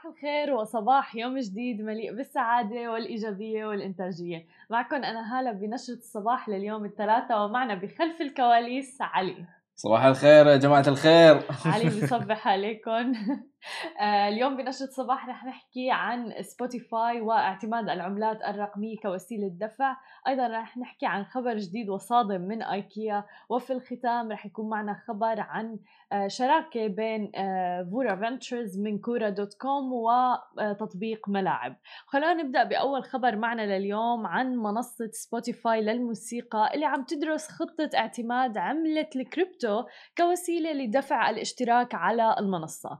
صباح الخير وصباح يوم جديد مليء بالسعادة والإيجابية والإنتاجية. معكم أنا هالة بنشرة الصباح لليوم الثلاثاء ومعنا بخلف الكواليس علي. صباح الخير يا جماعة الخير. علي بصبح عليكم اليوم بنشرة صباح رح نحكي عن سبوتيفاي واعتماد العملات الرقمية كوسيلة دفع. أيضا رح نحكي عن خبر جديد وصادم من آيكيا وفي الختام رح يكون معنا خبر عن آه، شراكة بين آه، فورا فنتشرز من كورا دوت كوم وتطبيق ملاعب. خلونا نبدأ بأول خبر معنا لليوم عن منصة سبوتيفاي للموسيقى اللي عم تدرس خطة اعتماد عملة الكريبتو كوسيلة لدفع الاشتراك على المنصة.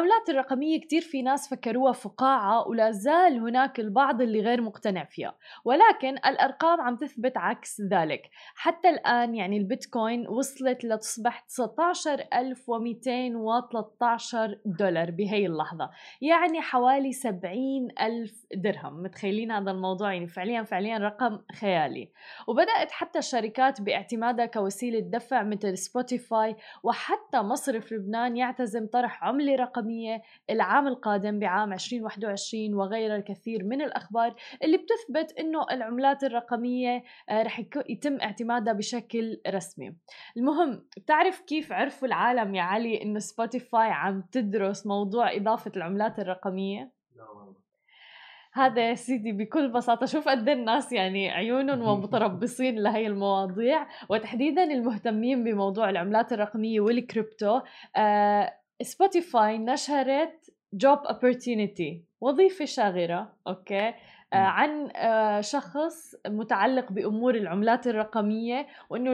العملات الرقمية كتير في ناس فكروها فقاعة ولا زال هناك البعض اللي غير مقتنع فيها. ولكن الأرقام عم تثبت عكس ذلك. حتى الآن يعني البيتكوين وصلت لتصبح 19213 دولار بهي اللحظة. يعني حوالي 70 ألف درهم. متخيلين هذا الموضوع؟ يعني فعليا فعليا رقم خيالي. وبدأت حتى الشركات باعتمادها كوسيلة دفع مثل سبوتيفاي وحتى مصرف لبنان يعتزم طرح عملة رقمية الرقمية العام القادم بعام 2021 وغيرها الكثير من الأخبار اللي بتثبت أنه العملات الرقمية آه، رح يتم اعتمادها بشكل رسمي. المهم بتعرف كيف عرفوا العالم يا علي أنه سبوتيفاي عم تدرس موضوع إضافة العملات الرقمية؟ هذا يا سيدي بكل بساطة شوف قد إيه الناس يعني عيونهم ومتربصين لهي المواضيع. وتحديدا المهتمين بموضوع العملات الرقمية والكريبتو آه سبوتيفاي نشرت job opportunity وظيفة شاغرة أوكي؟ آه عن آه شخص متعلق بأمور العملات الرقمية وإنه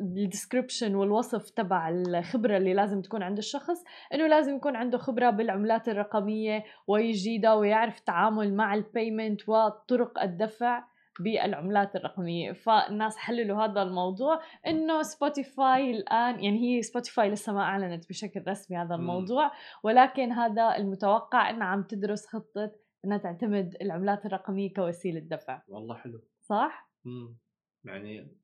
ال description والوصف تبع الخبرة اللي لازم تكون عند الشخص إنه لازم يكون عنده خبرة بالعملات الرقمية ويجيدها ويعرف التعامل مع ال payment وطرق الدفع. بالعملات الرقمية. فالناس حللوا هذا الموضوع إنه سبوتيفاي الآن يعني هي سبوتيفاي لسه ما أعلنت بشكل رسمي هذا الموضوع ولكن هذا المتوقع انها عم تدرس خطة إنها تعتمد العملات الرقمية كوسيلة دفع. والله حلو. صح؟ امم يعني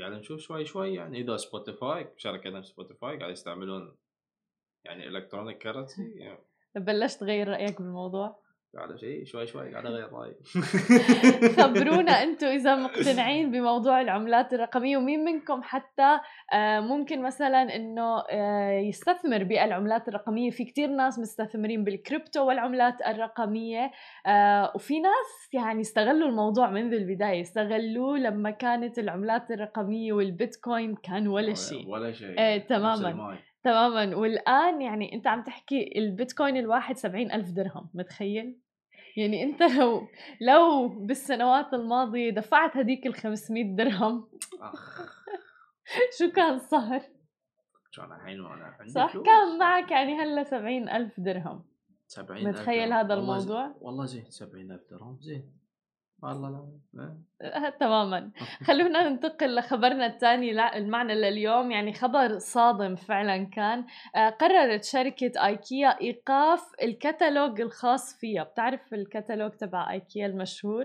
قاعد نشوف شوي شوي يعني إذا سبوتيفاي شركة سبوتيفاي قاعد يستعملون يعني electronic currency يعني. بلشت تغير رأيك بالموضوع؟ على شيء شوي شوي قاعد أغير رأيي. خبرونا أنتم إذا مقتنعين بموضوع العملات الرقمية ومين منكم حتى آه، ممكن مثلا إنه آه، يستثمر بالعملات الرقمية. في كتير ناس مستثمرين بالكريبتو والعملات الرقمية آه، وفي ناس يعني استغلوا الموضوع منذ البدايه استغلوه لما كانت العملات الرقمية والبيتكوين كان ولا شيء. ولا شيء. إيه تماما. تماما. والآن يعني أنت عم تحكي البيتكوين الواحد سبعين ألف درهم متخيل؟ يعني انت لو لو بالسنوات الماضية دفعت هديك ال 500 درهم شو كان صار؟ صح. كان معك يعني هلا 70 ألف درهم 70 متخيل هذا الموضوع؟ والله زين 70 ألف درهم زين والله لا أه، تماما. خلونا ننتقل لخبرنا الثاني المعنى لليوم. يعني خبر صادم فعلا كان. أه، قررت شركة آيكيا إيقاف الكتالوج الخاص فيها. بتعرف الكتالوج تبع آيكيا المشهور؟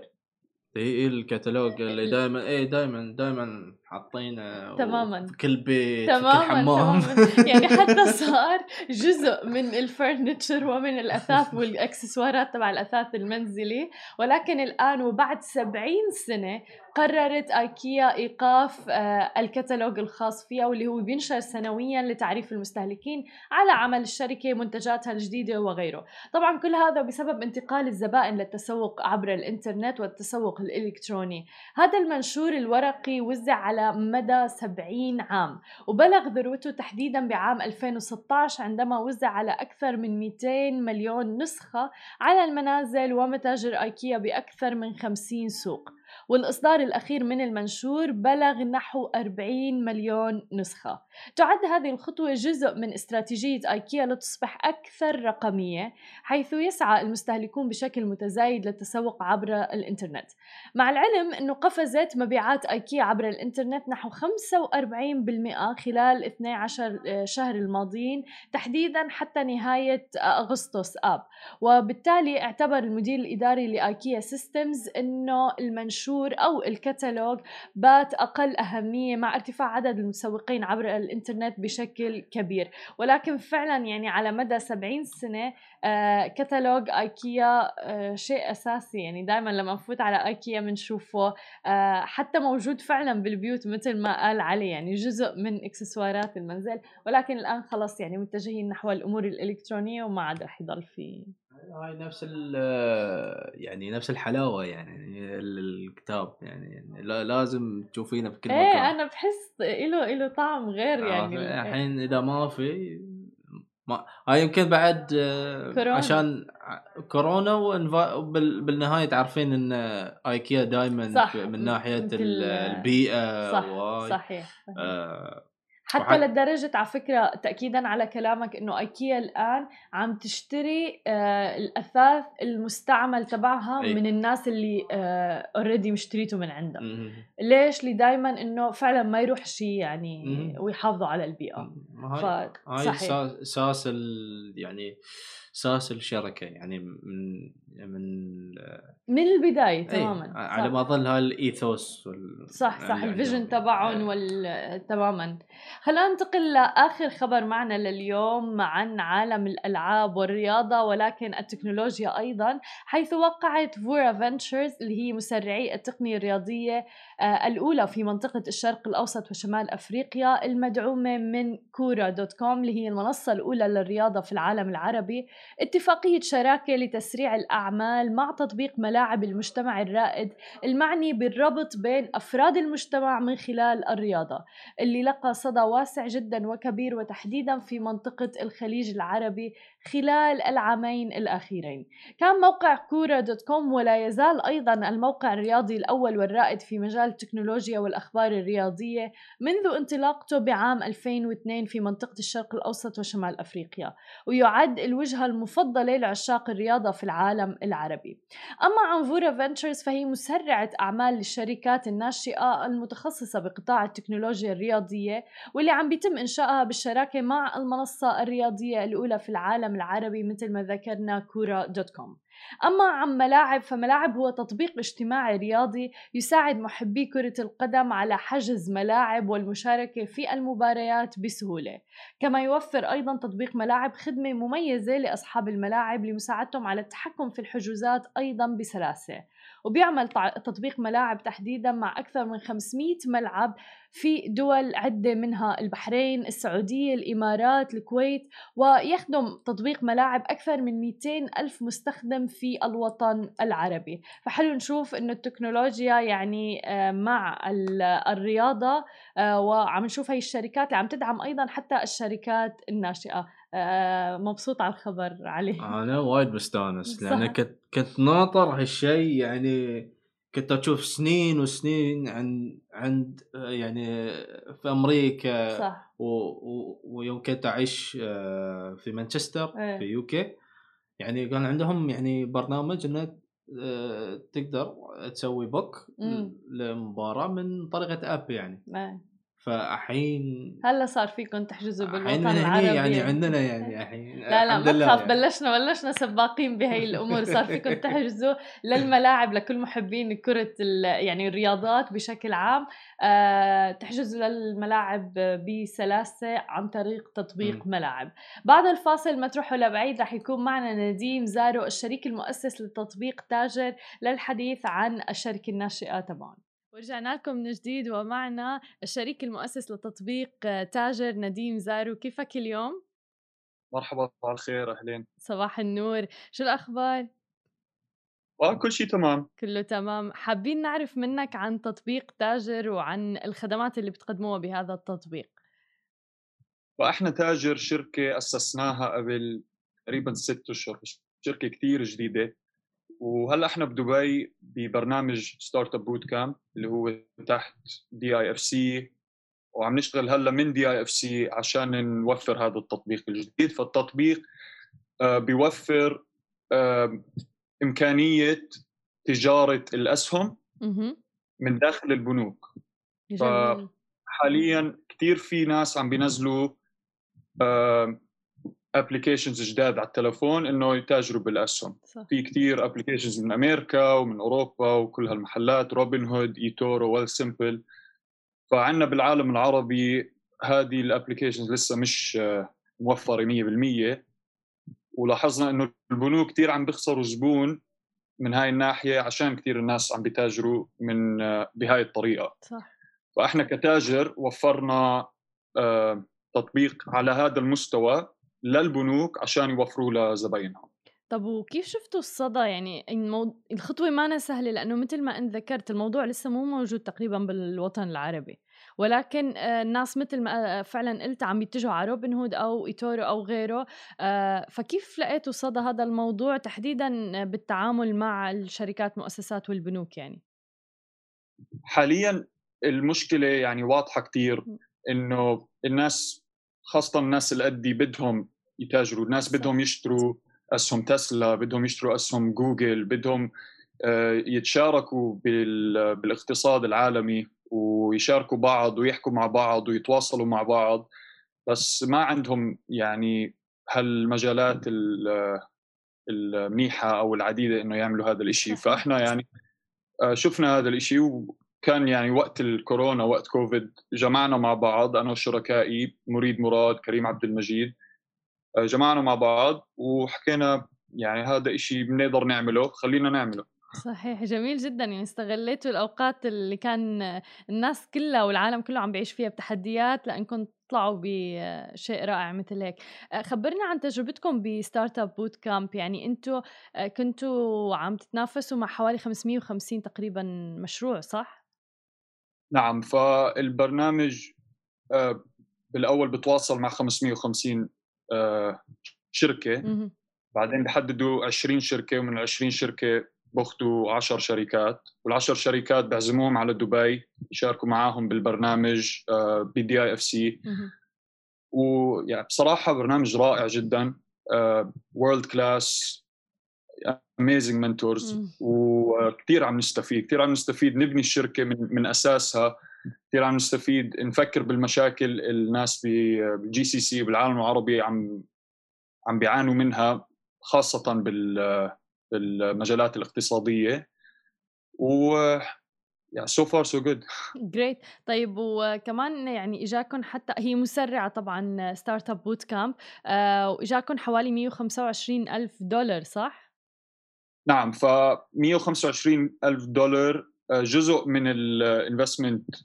اي اي الكتالوج اللي دائما اي دائما دائما حاطينه تماما. كل بيت تماما في كل حمام. تماما. يعني حتى صار جزء من الفرنتشر ومن الأثاث والأكسسوارات تبع الأثاث المنزلي. ولكن الآن وبعد سبعين سنة قررت آيكيا إيقاف آه، الكتالوج الخاص فيها واللي هو بينشر سنويا لتعريف المستهلكين على عمل الشركة منتجاتها الجديدة وغيره. طبعا كل هذا بسبب انتقال الزبائن للتسوق عبر الإنترنت والتسوق الإلكتروني. هذا المنشور الورقي وزع على مدى 70 عام وبلغ ذروته تحديدا بعام 2016 عندما وزع على أكثر من 200 مليون نسخة على المنازل ومتاجر أيكيا بأكثر من 50 سوق. والإصدار الأخير من المنشور بلغ نحو 40 مليون نسخة. تعد هذه الخطوة جزء من استراتيجية آيكيا لتصبح أكثر رقمية حيث يسعى المستهلكون بشكل متزايد للتسوق عبر الإنترنت. مع العلم أنه قفزت مبيعات آيكيا عبر الإنترنت نحو 45% خلال 12 شهر الماضيين تحديدا حتى نهاية أغسطس آب. وبالتالي اعتبر المدير الإداري لآيكيا سيستمز أنه المنشور البروشور أو الكتالوج بات أقل أهمية مع ارتفاع عدد المسوقين عبر الإنترنت بشكل كبير. ولكن فعلا يعني على مدى 70 سنة آه كتالوج آيكيا آه شيء أساسي. يعني دائما لما نفوت على آيكيا بنشوفه آه حتى موجود فعلا بالبيوت مثل ما قال علي. يعني جزء من إكسسوارات المنزل. ولكن الآن خلص يعني متجهين نحو الأمور الإلكترونية وما عاد رح يضل في هاي نفس يعني نفس الحلاوة يعني الكتاب يعني لازم تشوفينه بكل مكان إيه أنا بحس له له طعم غير آه، يعني الحين إذا ما في ما هاي يمكن بعد آه، كورونا. عشان كورونا وبالنهايه تعرفين إن ايكيا دائما من ناحية البيئة صح. صحيح, صحيح. آه حتى. لدرجة على فكرة تأكيدا على كلامك إنه إيكيا الآن عم تشتري آه الأثاث المستعمل تبعها أي. من الناس اللي اوريدي آه مشتريته من عندها ليش؟ لي دائما إنه فعلا ما يروح شيء يعني م- ويحافظوا على البيئة هاي, هاي أساس يعني أساس الشركة يعني من من من البداية تماما. على ما أظن هاي ال ethos وال... صح صح. يعني ال vision تبعهم وال تماما. خلينا ننتقل لآخر خبر معنا لليوم عن عالم الألعاب والرياضة ولكن التكنولوجيا أيضا حيث وقعت فورا فنتشرز اللي هي مسرعي التقنية الرياضية آه، الأولى في منطقة الشرق الأوسط وشمال أفريقيا المدعومة من كورا دوت كوم اللي هي المنصة الأولى للرياضة في العالم العربي. اتفاقية شراكة لتسريع الأعمال مع تطبيق ملاعب المجتمع الرائد المعني بالربط بين أفراد المجتمع من خلال الرياضة اللي لقى صدى واسع جدا وكبير وتحديدا في منطقة الخليج العربي خلال العامين الأخيرين. كان موقع كورا دوت كوم ولا يزال أيضا الموقع الرياضي الأول والرائد في مجال التكنولوجيا والأخبار الرياضية منذ انطلاقته بعام 2002 في منطقة الشرق الأوسط وشمال أفريقيا ويعد الوجهة المفضلة لعشاق الرياضة في العالم العربي. أما عن فورا فنتشرز فهي مسرعة أعمال للشركات الناشئة المتخصصة بقطاع التكنولوجيا الرياضية واللي عم بيتم إنشائها بالشراكة مع المنصة الرياضية الأولى في العالم العالم العربي مثل ما ذكرنا كورا دوت كوم. أما عن ملاعب فملاعب هو تطبيق اجتماعي رياضي يساعد محبي كرة القدم على حجز ملاعب والمشاركة في المباريات بسهولة. كما يوفر أيضا تطبيق ملاعب خدمة مميزة لأصحاب الملاعب لمساعدتهم على التحكم في الحجوزات أيضا بسلاسة. وبيعمل تطبيق ملاعب تحديدا مع أكثر من 500 ملعب في دول عدة منها البحرين السعودية الإمارات الكويت ويخدم تطبيق ملاعب أكثر من 200 ألف مستخدم في الوطن العربي. فحلو نشوف أنه التكنولوجيا يعني آه، مع الرياضة آه، وعم نشوف هاي الشركات اللي عم تدعم أيضا حتى الشركات الناشئة. مبسوط على الخبر علي أنا وايد مستانس لأن كنت كنت ناطر هالشيء يعني كنت أشوف سنين وسنين عند عند يعني في أمريكا صح. و... و... ويوم كنت أعيش آه، في مانشستر إيه. في يوكي يعني كان عندهم يعني برنامج انك آه، تقدر تسوي book لمباراة من طريقة app يعني. إيه. فالحين هلا صار فيكم تحجزوا بالوطن العربي يعني عندنا يعني الحين لا لا ما تخاف يعني. بلشنا بلشنا سباقين بهي الأمور. صار فيكم تحجزوا للملاعب لكل محبين كرة يعني الرياضات بشكل عام. آه تحجزوا للملاعب بسلاسة عن طريق تطبيق م. ملاعب. بعد الفاصل ما تروحوا لبعيد رح يكون معنا نديم زارو الشريك المؤسس لتطبيق تاجر للحديث عن الشركة الناشئة تبعهم. ورجعنا لكم من جديد ومعنا الشريك المؤسس لتطبيق تاجر نديم زارو. كيفك اليوم؟ مرحبا على الخير أهلين. صباح النور. شو الأخبار؟ آه كل شيء تمام. كله تمام. حابين نعرف منك عن تطبيق تاجر وعن الخدمات اللي بتقدموها بهذا التطبيق. وإحنا تاجر شركة أسسناها قبل تقريبا ست أشهر شركة كثير جديدة. وهلا إحنا بدبي ببرنامج Startupbootcamp اللي هو تحت DIFC وعم نشتغل هلا من DIFC عشان نوفر هذا التطبيق الجديد. فالتطبيق آه، بيوفر إمكانية تجارة الأسهم من داخل البنوك. فحاليا كثير في ناس عم بينزلوا applications جداد على التلفون إنه يتاجروا بالأسهم. صح. في كثير applications من أمريكا ومن أوروبا وكل هالمحلات Robinhood eToro Wealthsimple فعندنا بالعالم العربي هذه ال applications لسه مش آه، موفرة 100% ولاحظنا إنه البنوك كثير عم بيخسروا زبون من هاي الناحية عشان كثير الناس عم بيتاجروا من آه، بهاي الطريقة. صح. فإحنا كتاجر وفرنا آه، تطبيق على هذا المستوى. للبنوك عشان يوفروا لزباينهم. طب وكيف شفتوا الصدى؟ يعني المو... الخطوة ما سهلة لأنه مثل ما أنت ذكرت الموضوع لسه مو موجود تقريبا بالوطن العربي. ولكن آه، الناس مثل ما آه، فعلا قلت عم يتجهوا على روبن هود أو إيتورو أو غيره آه، فكيف لقيتوا صدى هذا الموضوع تحديدا بالتعامل مع الشركات المؤسسات والبنوك يعني؟ حاليا المشكلة يعني واضحة كتير إنه الناس خاصة الناس اللي قدي بدهم يتاجروا الناس بدهم يشتروا اسهم تسلا بدهم يشتروا اسهم جوجل بدهم يتشاركوا بالاقتصاد العالمي ويشاركوا بعض ويحكوا مع بعض ويتواصلوا مع بعض بس ما عندهم يعني هالمجالات المنيحه أو العديده انه يعملوا هذا الشيء فاحنا يعني شفنا هذا الشيء وكان يعني وقت الكورونا وقت كوفيد جمعنا مع بعض أنا وشركائي مريد مراد كريم عبد المجيد جمعنا مع بعض وحكينا يعني هذا إشي بنقدر نعمله خلينا نعمله. صحيح جميل جدا. يعني استغليتوا الأوقات اللي كان الناس كلها والعالم كله عم بيعيش فيها بتحديات لانكم تطلعوا بشيء رائع مثل هيك. آه، خبرنا عن تجربتكم ب Startupbootcamp. يعني أنتم آه، كنتوا عم تتنافسوا مع حوالي 550 تقريبا مشروع صح؟ نعم فالبرنامج بالأول بتواصل مع 550 آه، شركة. بعدين بحددوا 20 شركة ومن ال 20 شركة بأخذوا 10 شركات. وال10 شركات بعزموهم على دبي يشاركوا معاهم بالبرنامج ب DIFC ويعني بصراحة برنامج رائع جدا world class amazing mentors وكثير عم نستفيد كثير عم نستفيد. نبني الشركة من من أساسها. كثير عم نستفيد. نفكر بالمشاكل الناس بال GCC بالعالم العربي عم عم بيعانوا منها خاصة بالمجالات الاقتصادية. و يعني so far so good great طيب وكمان يعني اجاكم حتى هي مسرعة طبعا Startupbootcamp واجاكم حوالي 125 ألف دولار صح؟ نعم ف 125 ألف دولار آه، جزء من ال investment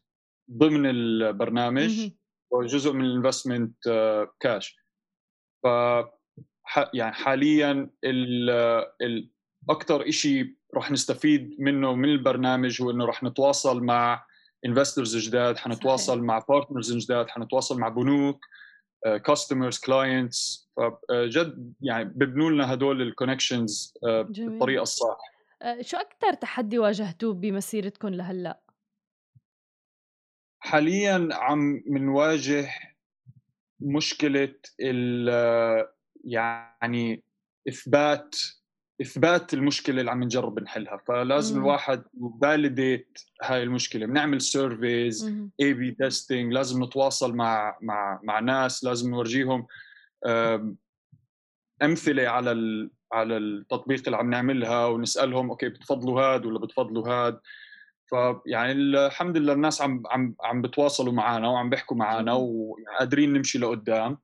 ضمن البرنامج وجزء من ال investment cash ف يعني حاليا ال أكثر شيء راح نستفيد منه من البرنامج هو إنه راح نتواصل مع investors جداد حنتواصل مع partners جداد حنتواصل مع بنوك customers clients فجد يعني ببنوا لنا هدول ال connections آه، بالطريقة الصح. آه، شو أكثر تحدي واجهتوه بمسيرتكم لهلأ؟ حاليا عم منواجه مشكلة يعني اثبات إثبات المشكلة اللي عم نجرب نحلها. فلازم مم. الواحد ي validate هاي المشكلة. بنعمل surveys A/B testing لازم نتواصل مع مع مع ناس لازم نورجيهم أمثلة على على التطبيق اللي عم نعملها ونسألهم okay بتفضلوا هاد ولا بتفضلوا هاد؟ فيعني الحمد لله الناس عم عم عم بتواصلوا معنا وعم بيحكوا معنا وقادرين نمشي لقدام.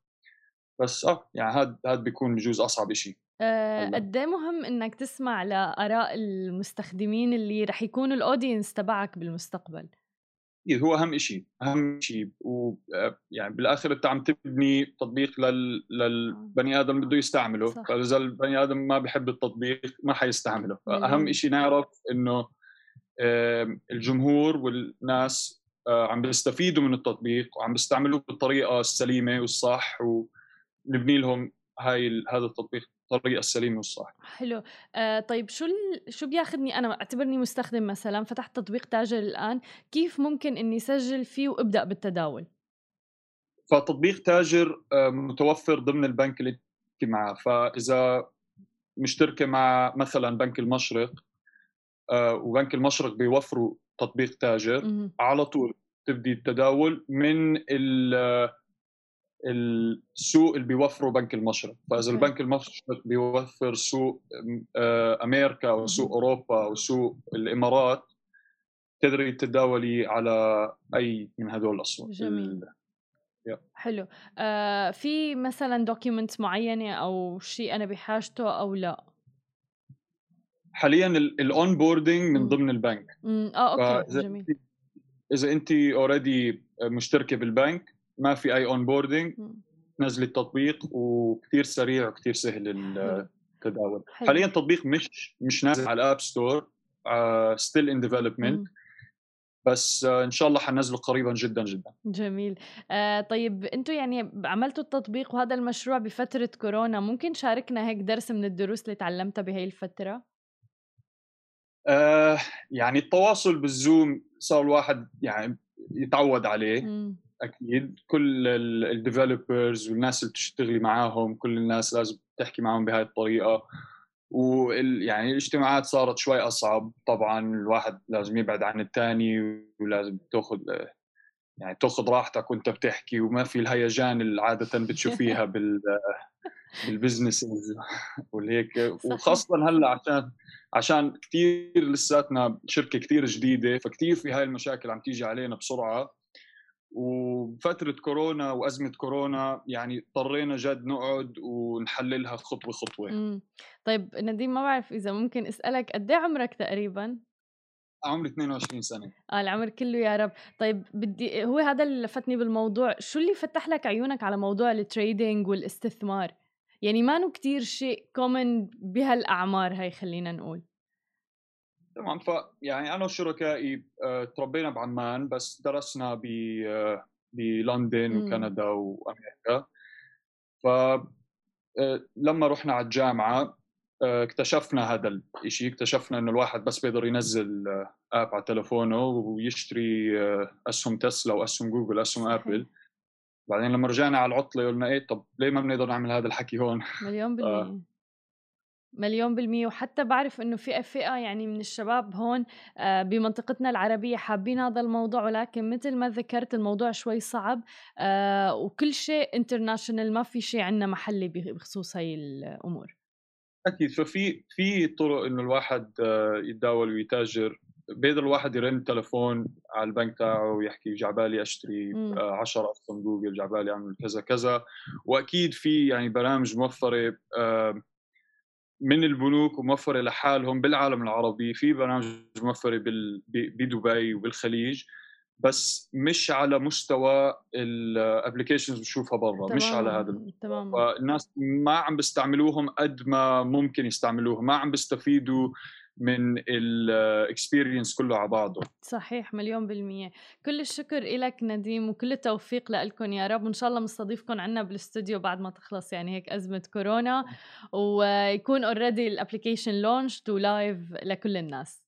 بس آه يعني هذا هذا بيكون بجوز أصعب شيء أه قد إيه مهم إنك تسمع لآراء المستخدمين اللي رح يكونوا ال audience تبعك بالمستقبل؟ أكيد هو أهم شيء أهم شيء ويعني بالآخر أنت عم تبني تطبيق لل... للبني آدم بده يستعمله. فإذا البني آدم ما بحب التطبيق ما حيستعمله. فأهم شيء نعرف إنه الجمهور والناس آه، عم بيستفيدوا من التطبيق وعم بيستعملوه بالطريقة السليمة والصح ونبني لهم هاي هذا التطبيق بالطريقة السليمة والصح. حلو. آه طيب شو ال... شو بياخذني؟ أنا اعتبرني مستخدم مثلا فتحت تطبيق تاجر الآن كيف ممكن إني اسجل فيه وأبدأ بالتداول؟ فتطبيق تاجر آه، متوفر ضمن البنك اللي معه فإذا مشتركة مع مثلا بنك المشرق وبنك المشرق بيوفروا تطبيق تاجر. على طول تبدي التداول من السوق اللي بيوفره بنك المشرق. فإذا البنك المشرق بيوفر سوق آه، أمريكا أو سوق أوروبا أو سوق الإمارات تقدري تتداولي على أي من هدول الأسواق. جميل. حلو. آه في مثلا document معينة أو شيء أنا بحاجته أو لا؟ حاليا ال onboarding من ضمن البنك. آه okay جميل. إذا انت already مشتركة بالبنك ما في أي onboarding نزلي التطبيق وكثير سريع وكثير سهل التداول. حاليا التطبيق مش مش نازل على ال App Store still in development بس آه، إن شاء الله حنزله قريبا جدا جدا. جميل. آه طيب أنتم يعني عملتوا التطبيق وهذا المشروع بفترة كورونا ممكن شاركنا هيك درس من الدروس اللي تعلمتها بهي الفترة؟ آه يعني التواصل بال Zoom صار الواحد يعني يتعود عليه. م. أكيد كل ال developers والناس اللي بتشتغلي معاهم كل الناس لازم تحكي معهم بهاي الطريقة. وال يعني الاجتماعات صارت شوي أصعب. طبعا الواحد لازم يبعد عن الثاني ولازم تاخذ يعني تاخذ راحتك وأنت بتحكي وما في الهيجان اللي عادة بتشوفيها بال بالبزنس والهيك وخاصة هلأ عشان عشان كثير لساتنا شركة كثير جديدة فكثير في هاي المشاكل عم تيجي علينا بسرعة. وفترة كورونا وأزمة كورونا يعني اضطرينا جد نقعد ونحللها خطوة خطوة. مم. طيب نديم ما بعرف إذا ممكن أسألك قد إيه عمرك تقريبا؟ عمري 22 سنة. آه العمر كله يا رب. طيب بدي هو هذا اللي لفتني بالموضوع شو اللي فتح لك عيونك على موضوع ال trading والاستثمار؟ يعني ما نو كتير شيء common بهالأعمار هاي خلينا نقول. تمام ف يعني أنا وشركائي آه، تربينا بعمان بس درسنا ب آه، بلندن وكندا وأمريكا. ف آه، لما رحنا على الجامعة اكتشفنا هذا الشيء اكتشفنا إنه الواحد بس بيقدر ينزل app على تلفونه ويشتري أسهم تسلا وأسهم جوجل أسهم أبل. بعدين لما رجعنا على العطلة قلنا إيه طب ليه ما بنقدر نعمل هذا الحكي هون؟ مليون بالمية. مليون بالمية. وحتى بعرف إنه في فئة يعني من الشباب هون آه، بمنطقتنا العربية حابين هذا الموضوع ولكن مثل ما ذكرت الموضوع شوي صعب آه، وكل شيء international ما في شيء عندنا محلي بخصوص هاي الأمور. أكيد. ففي في طرق إنه الواحد آه، يتداول ويتاجر. بيقدر الواحد يرن تلفون على البنك تاعه ويحكي جعبالي أشتري 10 اسهم جوجل جعبالي أعمل كذا كذا. وأكيد في يعني برامج موفرة من البنوك وموفرة لحالهم بالعالم العربي. في برامج موفرة بدبي وبالخليج. بس مش على مستوى ال applications بنشوفها برا مش على هذا تمام فالناس ما عم بيستعملوهم قد ما ممكن يستعملوهم ما عم بيستفيدوا من ال experience كله على بعضه. صحيح مليون بالمية. كل الشكر لك نديم وكل التوفيق لكم يا رب وإن شاء الله مستضيفكم عنا بالاستوديو بعد ما تخلص يعني هيك أزمة كورونا ويكون already ال application launch و live لكل الناس.